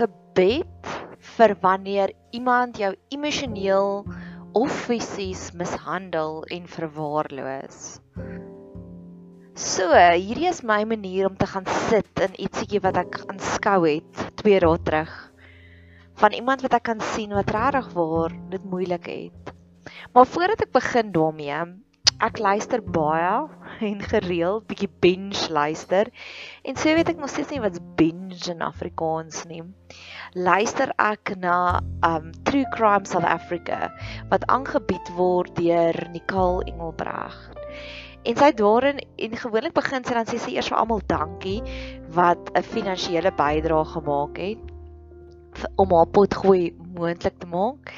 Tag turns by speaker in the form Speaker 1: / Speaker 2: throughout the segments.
Speaker 1: gebed vir wanneer iemand jou emosioneel of fisies mishandel en verwaarloos. So, hierdie is my manier om te gaan sit in ietsiekie wat ek aanskou het 2 dae terug van iemand wat ek kan sien wat regtig waar dit moeilik het. Maar voordat ek begin daarmee, ek luister baie en gereeld bietjie binge luister en so weet ek nog steeds nie wat's binge in Afrikaans nie. Luister ek na um True Crime South Africa wat aangebied word deur Nicole Engelbregt. En sy daarin en gewoonlik begin sy dan sê sy eers vir almal dankie wat 'n finansiële bydrae gemaak het om haar potgooi moontlik te maak.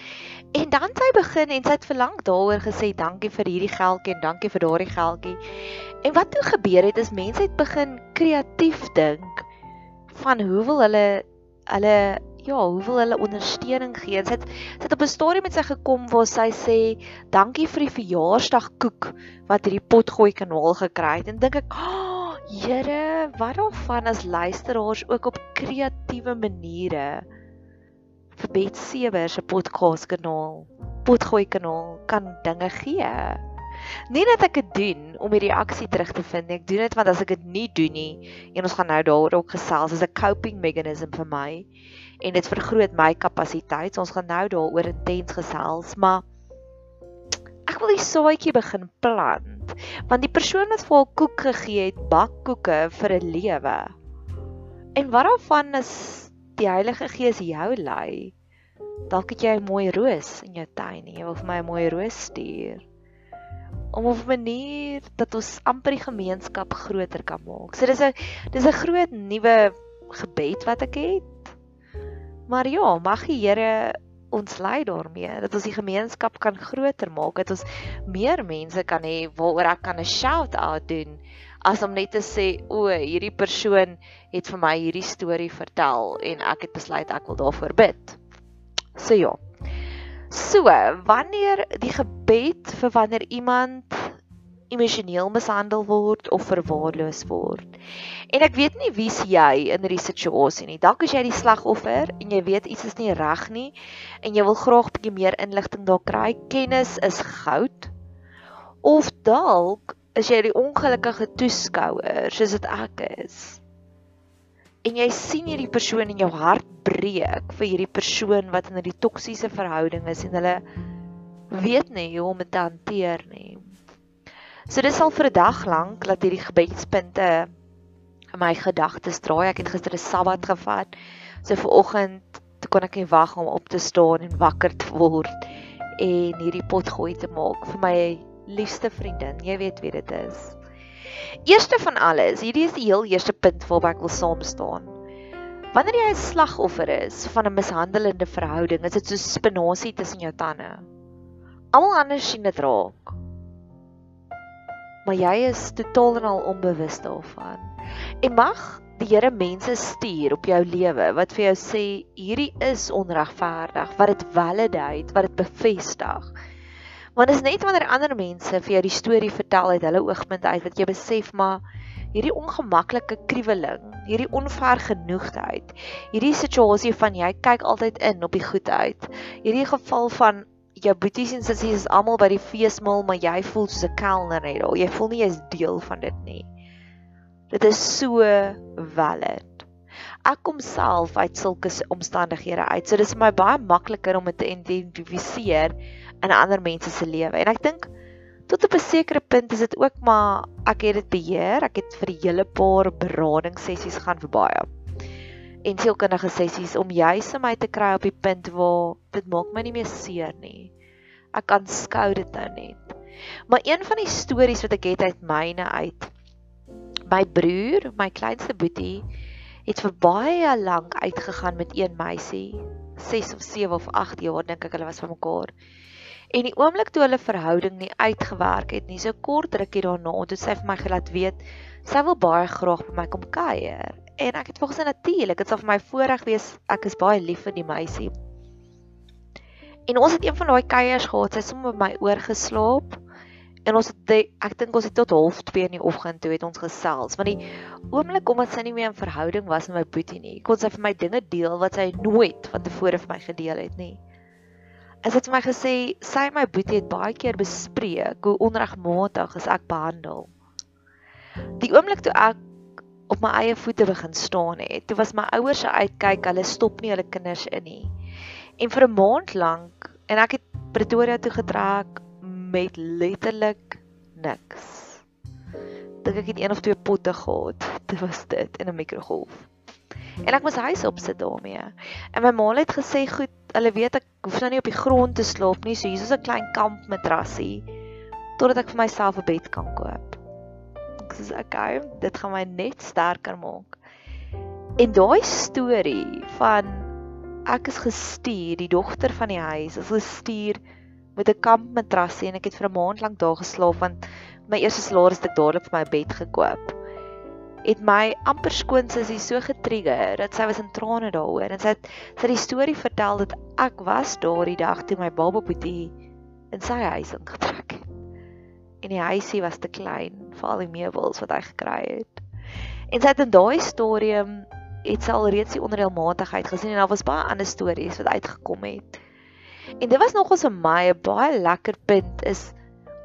Speaker 1: En dan sy begin en sy het verlang daaroor gesê dankie vir hierdie geldjie en dankie vir daardie geldjie. En wat toe gebeur het is mense het begin kreatief dink van hoe wil hulle hulle ja, hoe wil hulle ondersteuning gee? Sy het sy het op 'n storie met sy gekom waar sy sê dankie vir die verjaarsdagkoek wat hierdie potgooi kanaal gekry het. En dink ek, "Ag, oh, Here, wat daarvan as luisteraars ook op kreatiewe maniere vir Bet Sewer se podcast kanaal, potgooi kanaal kan dinge gee. Nie dat ek dit doen om die reaksie terug te vind nie. Ek doen dit want as ek dit nie doen nie, en ons gaan nou daaroor ook gesels, is 'n coping mechanism vir my en dit vergroot my kapasiteit. So ons gaan nou daaroor intens gesels, maar ek wil die saadjie begin plant. Want die persoon wat vir haar koek gegee het, bak koeke vir 'n lewe. En wat daarvan is die Heilige Gees jou lei. Dalk het jy 'n mooi roos in jou tuin en jy wil vir my 'n mooi roos stuur. Om op 'n manier dat ons amper die gemeenskap groter kan maak. So dis 'n dis 'n groot nuwe gebed wat ek het. Maar ja, mag die Here ons lei daarmee dat ons die gemeenskap kan groter maak, dat ons meer mense kan hê waaroor ek kan 'n shout out doen as om net te sê o, hierdie persoon het vir my hierdie storie vertel en ek het besluit ek wil daarvoor bid. So ja. So, wanneer die gebed vir wanneer iemand emosioneel mishandel word of verwaarloos word. En ek weet nie wie's jy in hierdie situasie nie. Dalk is jy die slagoffer en jy weet iets is nie reg nie en jy wil graag 'n bietjie meer inligting daar kry. Kennis is goud. Of dalk is jy die ongelukkige toeskouer soos dit ek is. En jy sien hierdie persoon in jou hart breek vir hierdie persoon wat in 'n toksiese verhouding is en hulle weet nie hoe om dit te hanteer nie. So dis al vir 'n dag lank dat hierdie gebedspunte in my gedagtes draai. Ek het gister 'n Sabbat gevat. So vir oggend kon ek nie wag om op te staan en wakker te word en hierdie pot gooi te maak vir my liefste vriendin, jy weet wie dit is. Eerste van alles, hierdie is die heel eerste punt waarby ek wil saam staan. Wanneer jy 'n slagoffer is van 'n mishandelende verhouding, is dit so spinasie tussen jou tande. Almal anders sien dit raak. Maar jy is totaal en al onbewus daarvan. En mag die Here mense stuur op jou lewe wat vir jou sê hierdie is onregverdig, wat dit validate, wat dit bevestig. Want dit is net wanneer ander mense vir jou die storie vertel uit hulle oogpunt uit wat jy besef maar hierdie ongemaklike kriweling, hierdie onvergenoegdheid, hierdie situasie van jy kyk altyd in op die goed uit. Hierdie geval van jou boeties en sissies is almal by die feesmaal, maar jy voel soos 'n kelner net daar. Jy voel nie jy's deel van dit nie. Dit is so valid. Ek kom self uit sulke omstandighede uit. So dis vir my baie makliker om dit te identifiseer in ander mense se lewe. En ek dink tot op 'n sekere punt is dit ook maar ek het dit beheer. Ek het vir 'n hele paar beradingssessies gaan vir baie. En sielkundige sessies om juis my te kry op die punt waar dit maak my nie meer seer nie. Ek kan skou dit nou net. Maar een van die stories wat ek het uit myne uit. My broer, my kleinste boetie, het vir baie lank uitgegaan met een meisie, 6 of 7 of 8 jaar dink ek hulle was van mekaar. En die oomblik toe hulle verhouding nie uitgewerk het nie, so kort rukkie daarna, toe sy vir my gelaat weet, sy wil baie graag by my kom kuier. En ek het volgens natuurlik, dit sal vir my voorreg wees, ek is baie lief vir die meisie. En ons het een van daai kuiers gehad, sy het sommer by my oorgeslaap En ons het ek dink ons het tot half 2 in die oggend toe het ons gesels. Want die oomblik omdat sy nie meer in verhouding was met my boetie nie, kon sy vir my dinge deel wat sy nooit van tevore vir my gedeel het nie. Sy het vir my gesê sy en my boetie het baie keer bespreek hoe onregmatig is ek behandel. Die oomblik toe ek op my eie voete begin staan het, toe was my ouers se uitkyk, hulle stop nie hulle kinders in nie. En vir 'n maand lank en ek het Pretoria toe getrek met letterlik niks. Dink ek het een of twee potte gehad. Dit was dit in 'n mikrogolf. En ek moes huis opsit daarmee. En my ma het gesê, "Goed, hulle weet ek hoef nou nie op die grond te slaap nie, so hier is 'n klein kampmatrasie totdat ek vir myself 'n bed kan koop." Ek sê, "Okay, dit gaan my net sterker maak." En daai storie van ek is gestuur, die dogter van die huis, is gestuur met 'n kampmatrasie en ek het vir 'n maand lank daar geslaap want my eerste salaris het ek dadelik vir my bed gekoop. Het my amper skoonsussie so getrigger dat sy was in trane daaroor en sy het sy die storie vertel dat ek was daardie dag toe my baba Boetie in sy huis ingetrek het. En die huisie was te klein vir al die meubels wat hy gekry het. En sy het in daai storie het sy al reeds die onreëlmatigheid gesien en daar was baie ander stories wat uitgekom het. En dit was nogals vir my 'n baie lekker punt is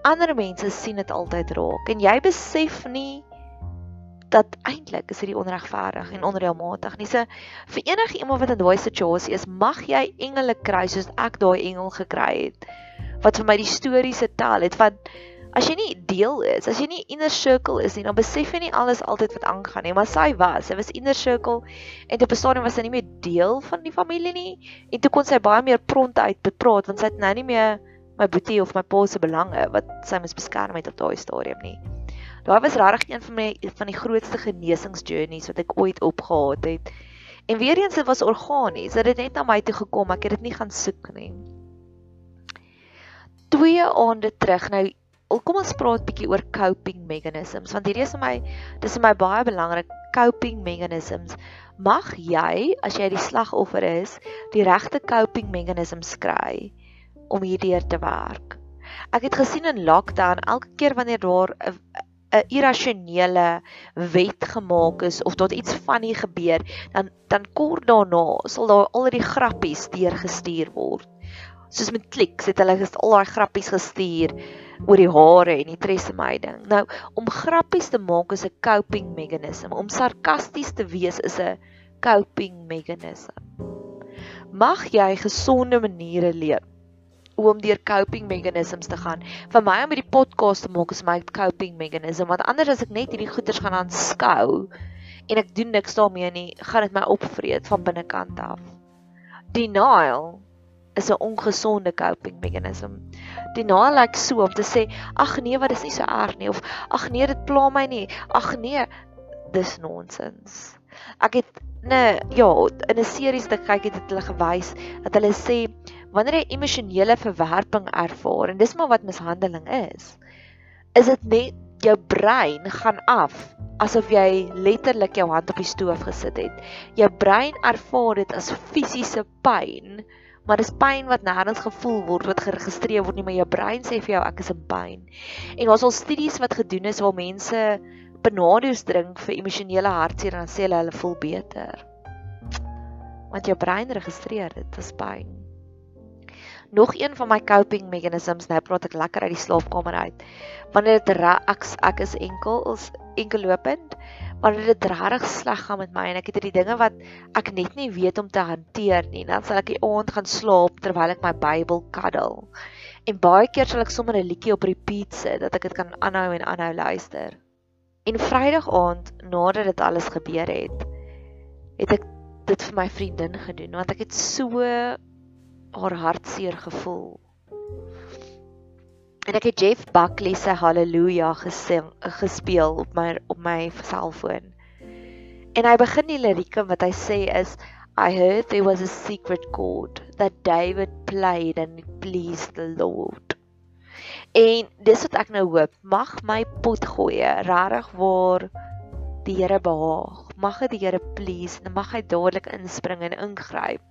Speaker 1: ander mense sien dit altyd raak en jy besef nie dat eintlik is dit onregverdig en onreëlmatig nie. So vir enige iemand wat in daai situasie is, mag jy engele kry soos ek daai engel gekry het wat vir my die stories vertel het van as jy nie deel is, as jy nie inner circle is nie, dan besef jy nie alles altyd wat aangaan nie, maar sy was, sy was inner circle en op 'n stadium was sy nie meer deel van die familie nie en toe kon sy baie meer pronte uit bepraat want sy het nou nie meer my boetie of my pa se belange wat sy moes beskerm het op daai stadium nie. Daai was regtig een van my van die grootste genesingsjourneys wat ek ooit opgehaat het. En weer eens dit was organies, dit het net na my toe gekom, ek het dit nie gaan soek nie. Twee aande terug nou kom ons praat bietjie oor coping mechanisms want hierdie is vir my dis vir my baie belangrik coping mechanisms. Mag jy as jy die slagoffer is, die regte coping mechanisms kry om hierdeur te werk. Ek het gesien in lockdown elke keer wanneer daar 'n 'n irrasionele wet gemaak is of tot iets hier gebeur, dan dan kort daarna sal daar al die grappies deurgestuur word. Soos met kliks het hulle al daai grappies gestuur oor die hare en die tresemmyding. Nou, om grappies te maak is 'n coping mechanism. Om sarkasties te wees is 'n coping mechanism. Mag jy gesonde maniere leer om deur coping mechanisms te gaan. Vir my om hierdie podcast te maak is my coping mechanism want anders as ek net hierdie goeters gaan aanskou en ek doen niks daarmee nie, gaan dit my opvreet van binnekant af. Denial is 'n ongesonde coping mechanism. Die naal lyk like so om te sê, "Ag nee, wat is nie so erg nie" of "Ag nee, dit pla my nie." Ag nee, dis nonsens. Ek het nee, ja, in 'n series ek kyk het, het hulle gewys dat hulle sê wanneer jy emosionele verwerping ervaar en dis maar wat mishandeling is, is dit net jou brein gaan af asof jy letterlik jou hand op die stoof gesit het. Jou brein ervaar dit as fisiese pyn maar dis pyn wat nêrens gevoel word wat geregistreer word nie maar jou brein sê vir jou ek is in pyn. En daar's al studies wat gedoen is waar mense benadeus drink vir emosionele hartseer en dan sê hulle hulle voel beter. Want jou brein registreer dit as pyn nog een van my coping mechanisms nou praat ek lekker uit die slaapkamer uit wanneer dit ek ek is enkel is enkel lopend wanneer dit regtig sleg gaan met my en ek het hierdie dinge wat ek net nie weet om te hanteer nie, dan sal ek die aand gaan slaap terwyl ek my Bybel kaddel. En baie keer sal ek sommer 'n liedjie op repeat sit dat ek dit kan aanhou en aanhou luister. En Vrydag aand, nadat dit alles gebeur het, het ek dit vir my vriendin gedoen want ek het so haar hartseer gevoel. En ek het Jeff Buckley se Hallelujah gesing gespeel op my op my selfoon. En hy begin die lirieke wat hy sê is I heard there was a secret chord that David played and it pleased the Lord. En dis wat ek nou hoop, mag my pot gooi regtig waar die Here behaag. Mag dit die Here please mag hy dadelik inspring en ingryp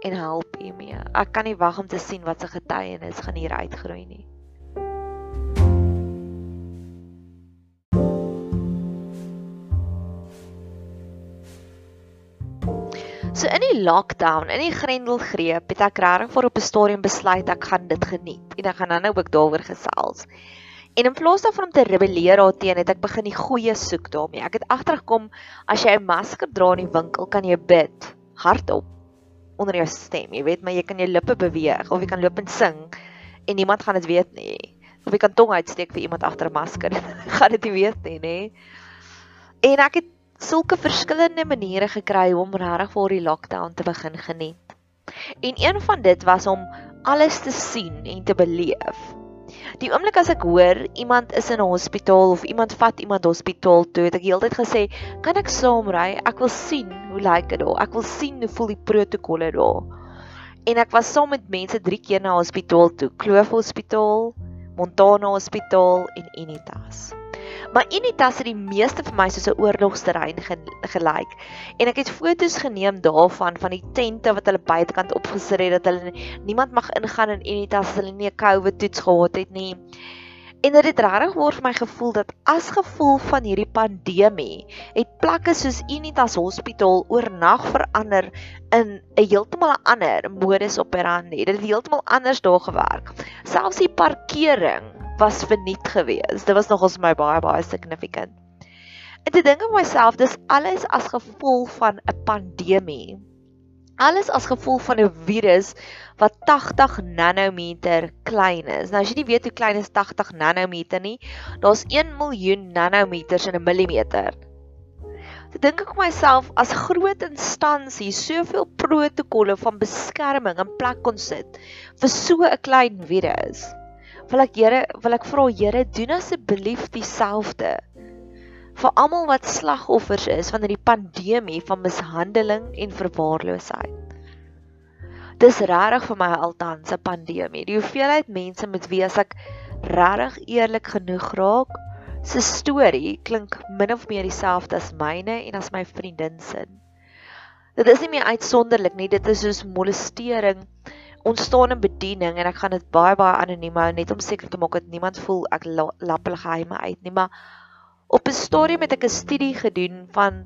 Speaker 1: en help U mee. Ek kan nie wag om te sien wat se getuienis gaan hier uitgroei nie. So in die lockdown, in die grendelgreep, het ek regtig vir op 'n stadium besluit ek gaan dit geniet en ek gaan dan nou ook daaroor gesels. En in plaas daarvan om te rebelleer daarteen, het ek begin die goeie soek daarmee. Ek het agtergekom as jy 'n masker dra in die winkel, kan jy bid hardop onder jou stem. Jy weet, maar jy kan jou lippe beweeg of jy kan loop en sing en niemand gaan dit weet nie. Of jy kan tong uitsteek vir iemand agter 'n masker. gaan dit nie weet nie, nê? En ek het sulke verskillende maniere gekry om regtig vir die lockdown te begin geniet. En een van dit was om alles te sien en te beleef. Die oomblik as ek hoor iemand is in 'n hospitaal of iemand vat iemand hospitaal toe, het ek heeltyd gesê, "Kan ek saamry? Ek wil sien hoe lyk dit daar. Ek wil sien hoe voel die protokolle daar." En ek was saam met mense 3 keer na hospitaal toe, Kloof Hospitaal, Montana Hospitaal en Unitas. Maar Unitas het die meeste vir my soos 'n oorlogsterrein gelyk. En ek het foto's geneem daarvan van die tente wat hulle buitekant opgesit het dat hulle niemand mag ingaan in Unitas as hulle nie 'n COVID toets gehad het nie. En dit het regtig word vir my gevoel dat as gevolg van hierdie pandemie het plekke soos Unitas Hospitaal oornag verander in 'n heeltemal ander modus operandi. Dit het heeltemal anders daar gewerk. Selfs die parkering was verniet gewees. Dit was nogals my baie baie significant. En te dink aan myself, dis alles as gevolg van 'n pandemie. Alles as gevolg van 'n virus wat 80 nanometer klein is. Nou as jy nie weet hoe klein is 80 nanometer nie, daar's 1 miljoen nanometers in 'n millimeter. Ek dink ek myself as groot instansie soveel protokolle van beskerming in plek kon sit vir so 'n klein virus wil ek Here wil ek vra Here doen asseblief dieselfde vir almal wat slagoffers is van hierdie pandemie van mishandeling en verwaarloosheid. Dis regtig vir my altans 'n pandemie. Die hoeveelheid mense met wie as ek regtig eerlik genoeg raak, se storie klink min of meer dieselfde as myne en as my vriendin se. Dit is nie meer uitsonderlik nie, dit is soos molestering ontstaan 'n bediening en ek gaan dit baie baie anoniem hou net om seker te maak dat niemand voel ek lap hulle geheime uit nie maar op 'n stadium het ek 'n studie gedoen van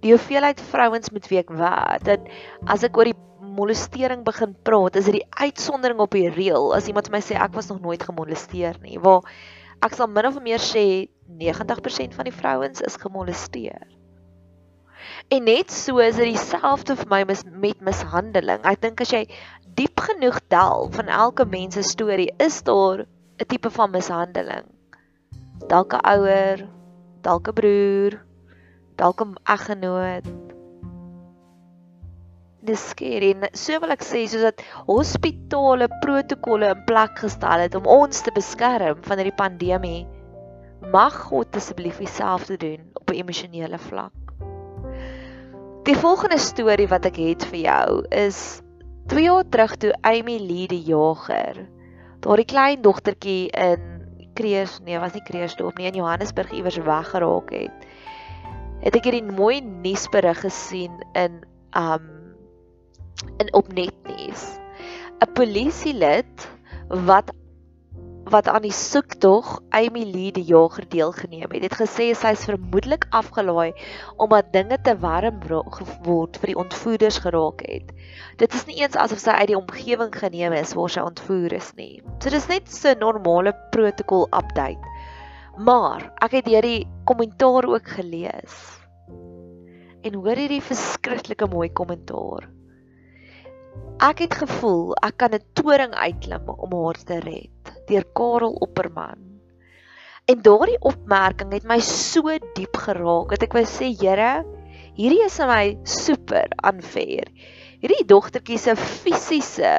Speaker 1: die hoeveelheid vrouens met wie ek werk dat as ek oor die molestering begin praat is dit die uitsondering op die reël as iemand vir my sê ek was nog nooit gemolesteer nie waar ek sal min of meer sê 90% van die vrouens is gemolesteer En net so is dit dieselfde vir my met mishandeling. Ek dink as jy diep genoeg delf van elke mens se storie, is daar 'n tipe van mishandeling. Dalk 'n ouer, dalk 'n broer, dalk 'n eggenoot. Dis skerry. So wil ek sê soos dat hospitale protokolle in plek gestel het om ons te beskerm van hierdie pandemie, mag God asseblief dieselfde doen op 'n emosionele vlak. Die volgende storie wat ek het vir jou is 2 jaar terug toe Amy Lee die jager daardie klein dogtertjie in Kreers nee was nie Kreersdorp nie in Johannesburg iewers weggeraak het het ek hierdie mooi nuusberig gesien in um in op netnuus 'n polisielid wat wat aan die soektog Amy Lee die jager deelgeneem het, het gesê sy is vermoedelik afgelaai omdat dinge te warm geword vir die ontvoerders geraak het. Dit is nie eens asof sy uit die omgewing geneem is waar sy ontvoer is nie. So dis net so 'n normale protokol update. Maar ek het hierdie kommentaar ook gelees. En hoor hierdie verskriklike mooi kommentaar. Ek het gevoel ek kan 'n toring uitklim om haar te red deur Karel Opperman. En daardie opmerking het my so diep geraak dat ek wou sê, Here, hierdie is vir my super unfair. Hierdie dogtertjie se fisiese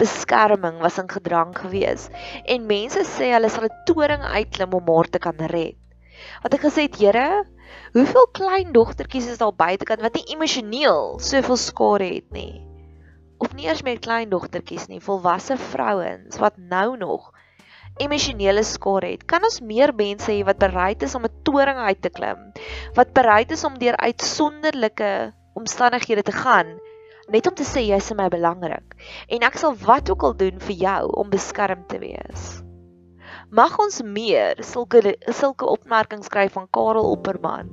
Speaker 1: beskerming was in gedrang gewees en mense sê hulle sal 'n toring uitklim om haar te kan red. Wat ek gesê het, Here, hoeveel klein dogtertjies is daar buitekant wat nie emosioneel soveel skade het nie of nie eers met klein dogtertjies nie, volwasse vrouens wat nou nog emosionele skade het. Kan ons meer mense hê wat bereid is om 'n toring uit te klim? Wat bereid is om deur uitsonderlike omstandighede te gaan net om te sê jy is my belangrik en ek sal wat ook al doen vir jou om beskerm te wees. Mag ons meer sulke sulke opmerkings kry van Karel Opperman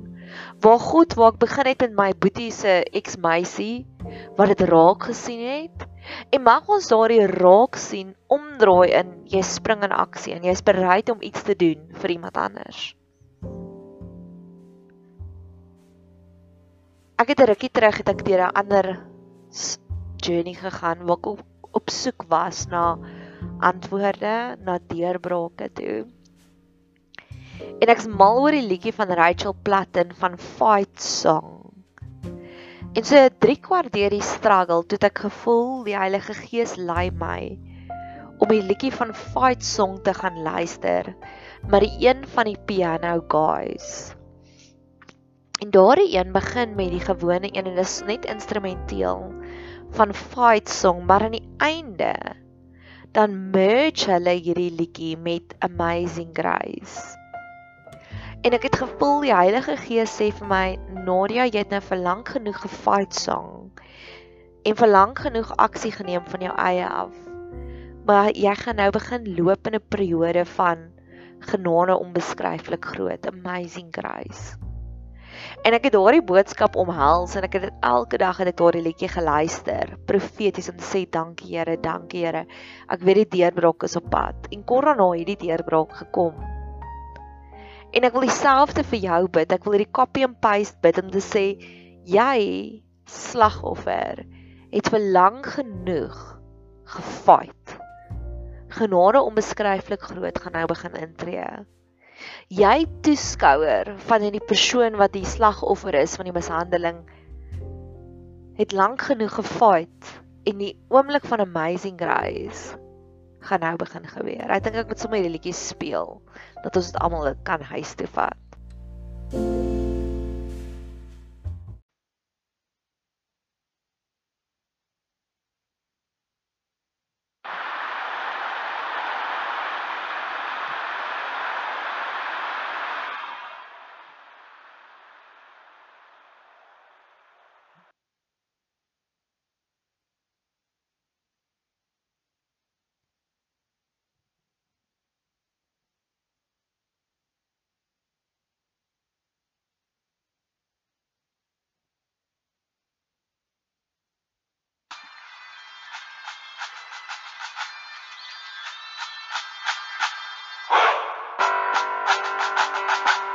Speaker 1: Waar God waar ek begin het met my boetie se ex-meisie wat dit raak gesien het en mag ons daardie raak sien omdraai in jy spring in aksie en jy's bereid om iets te doen vir iemand anders. Ek het 'n rukkie terug het ek deur 'n ander journey gegaan waar ek op, op soek was na antwoorde, na deurbrake toe. En ek's mal oor die liedjie van Rachel Platten van Fight Song. En so 3 kwart deur die struggle toe ek gevoel die Heilige Gees lei my om die liedjie van Fight Song te gaan luister, maar die een van die piano guys. En daardie een begin met die gewone een en dit is net instrumenteel van Fight Song, maar aan die einde dan merge hulle hierdie liedjie met Amazing Grace. En ek het gevoel die Heilige Gees sê vir my, Nadia, jy het nou vir lank genoeg gefight song en vir lank genoeg aksie geneem van jou eie af. Maar jy gaan nou begin loop in 'n periode van genade onbeskryflik groot, amazing grace. En ek het daardie boodskap omhels en ek het dit elke dag het ek daardie liedjie geluister, profeties om te sê dankie Here, dankie Here. Ek weet die deurbraak is op pad. En kort daarna het die deurbraak gekom. En ek wil dieselfde vir jou bid. Ek wil hierdie copy and paste bid om te sê jy slagoffer het vir lank genoeg gefight. Genade onbeskryflik groot gaan nou begin intree. Jy toeskouer van hierdie persoon wat die slagoffer is van die mishandeling het lank genoeg gefight en die oomblik van amazing grace gaan nou begin gebeur. Ek dink ek moet sommer hierdie liedjies speel dat ons dit almal kan huis toe vat. you.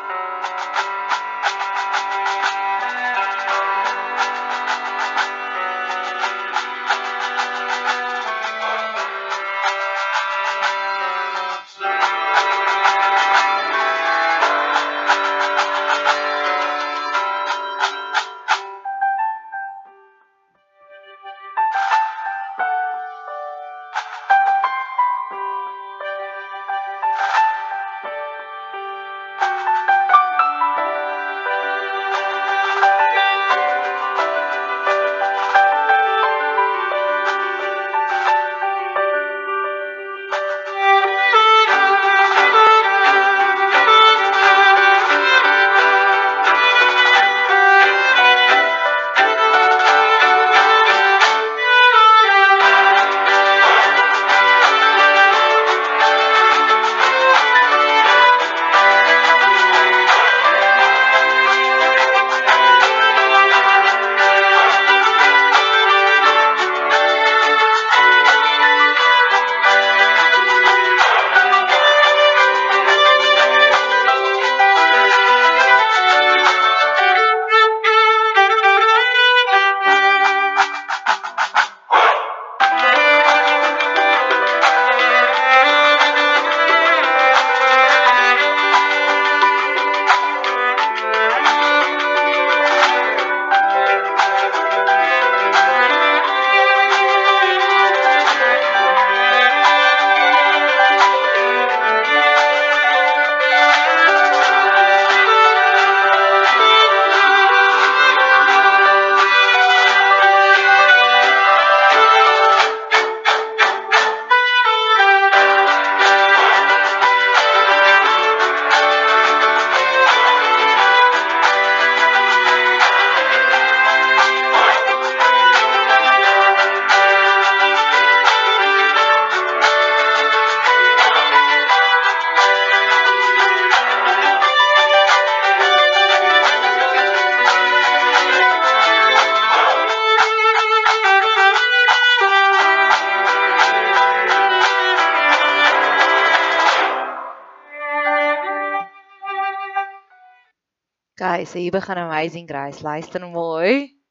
Speaker 1: Okay, so hier begin Amazing Grace. Luister mooi.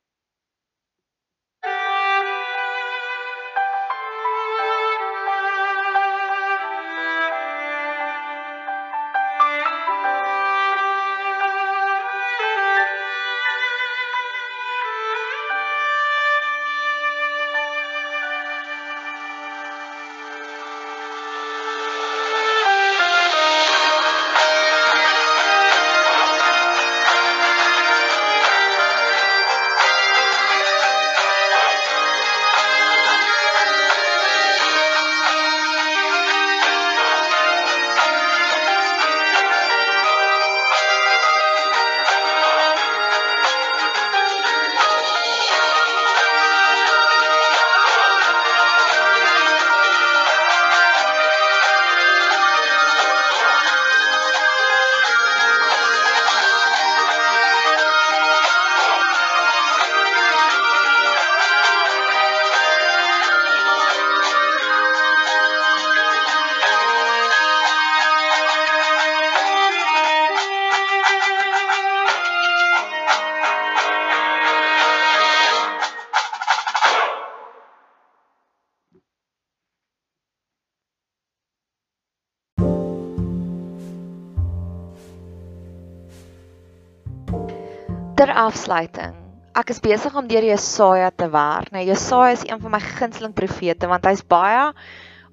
Speaker 1: Afsluiting. Ek is besig om deur Jesaja te werk. Nou Jesaja is een van my gunsteling profete want hy's baie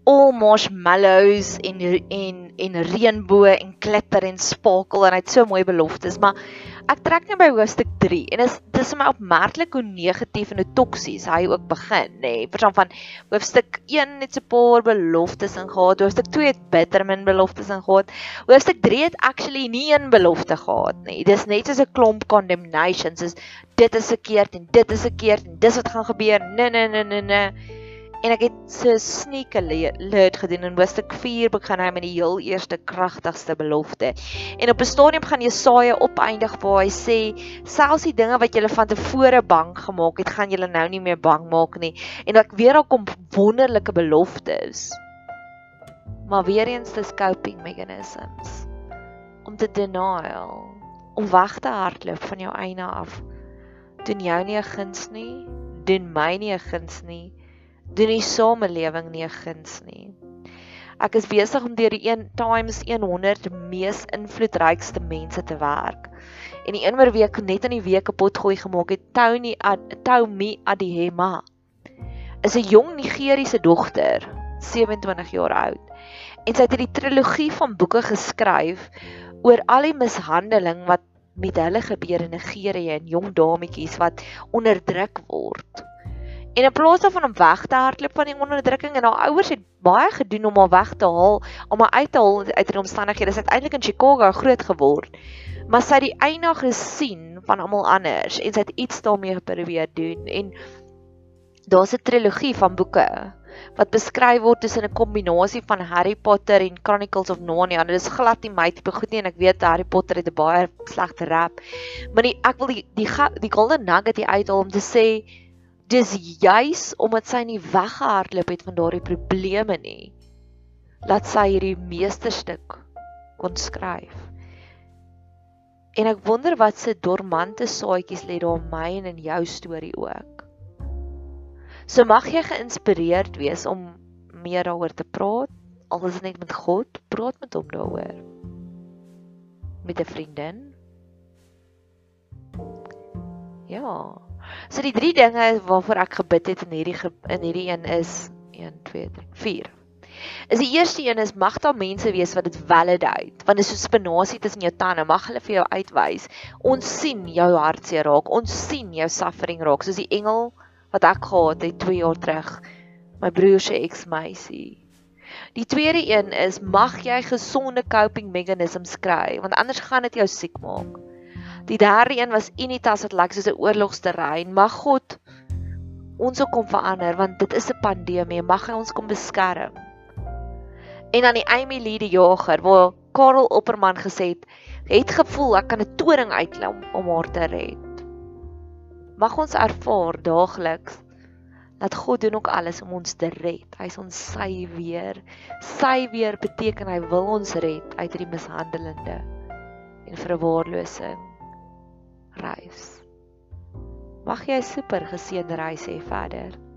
Speaker 1: all marshmallows en en en reënboë en glitter en sparkle en hy het so mooi beloftes, maar ek trek net by hoofstuk 3 en dis dis my opmerklik hoe negatief en hoe toksies hy ook begin, nê. Nee. Verstaan van hoofstuk 1 het 'n paar beloftes in gehad, hoofstuk 2 het bittermin beloftes in gehad. Hoofstuk 3 het actually nie een belofte gehad nie. Dis net soos 'n klomp condemnations, is dit is verkeerd en dit is verkeerd en dis wat gaan gebeur. Nee nee nee nee nee en ek het so sneak alert gedoen in hoofstuk 4 begin hy met die heel eerste kragtigste belofte. En op 'n stadium gaan Jesaja opeindig waar hy sê selfs die dinge wat julle van tevore bang gemaak het, gaan julle nou nie meer bang maak nie. En ek weer al kom wonderlike beloftes. Maar weer eens dis coping mechanisms om te denial, om weg te hardloop van jou eie af. Doen jou nie 'n guns nie, doen my nie 'n guns nie doen die samelewing nie 'n guns nie. Ek is besig om deur die 1 times 100 mees invloedrykste mense te werk. En die een oor week net in die week kapot gooi gemaak het Tony Tomi Adihema. Is 'n jong Nigeriese dogter, 27 jaar oud. En sy het hierdie trilogie van boeke geskryf oor al die mishandeling wat met hulle gebeur in Nigerië en jong dametjies wat onderdruk word. En in plaas daarvan om weg te hardloop van die onderdrukking en haar ouers het baie gedoen om haar weg te haal, om haar uit te haal uit die omstandighede. Sy het eintlik in Chicago groot geword. Maar sy het die eina gesien van almal anders en sy het iets daarmee probeer doen en daar's 'n trilogie van boeke wat beskryf word tussen 'n kombinasie van Harry Potter en Chronicles of Narnia. Dit is glad nie my tipe goed nie en ek weet Harry Potter het 'n baie slegte rap. Maar die, ek wil die die, die golden nugget hier uithaal om te sê dis juis omdat sy nie weggehardloop het van daardie probleme nie laat sy hierdie meesterstuk kon skryf. En ek wonder wat se dormante saadjies lê daar in my en in jou storie ook. So mag jy geïnspireerd wees om meer daaroor te praat al is dit net met God praat met hom daaroor. Met 'n vriendin. Ja So die drie dinge waarvoor ek gebid het in hierdie in hierdie een is 1 2 3 4. Is die eerste een is mag daar mense wees wat dit validate, want dit is so spinasie tussen jou tande, mag hulle vir jou uitwys. Ons sien jou hartseer raak, ons sien jou suffering raak, soos die engel wat ek gehad het 2 jaar terug, my broer se ex-meisie. Die tweede een is mag jy gesonde coping mechanisms kry, want anders gaan dit jou siek maak. Die derde een was Unitas wat lyk soos 'n oorlogsterrein. Mag God ons ook kom verander want dit is 'n pandemie. Mag hy ons kom beskerm. En dan die Amy Lee die jager waar Karel Opperman gesê het, het gevoel ek kan 'n toring uitklim om haar te red. Mag ons ervaar daagliks dat God doen ook alles om ons te red. Hy is ons sy weer. Sy weer beteken hy wil ons red uit hierdie mishandelende en verwaarlosing reis. Mag jy 'n super geseënde reis hê verder.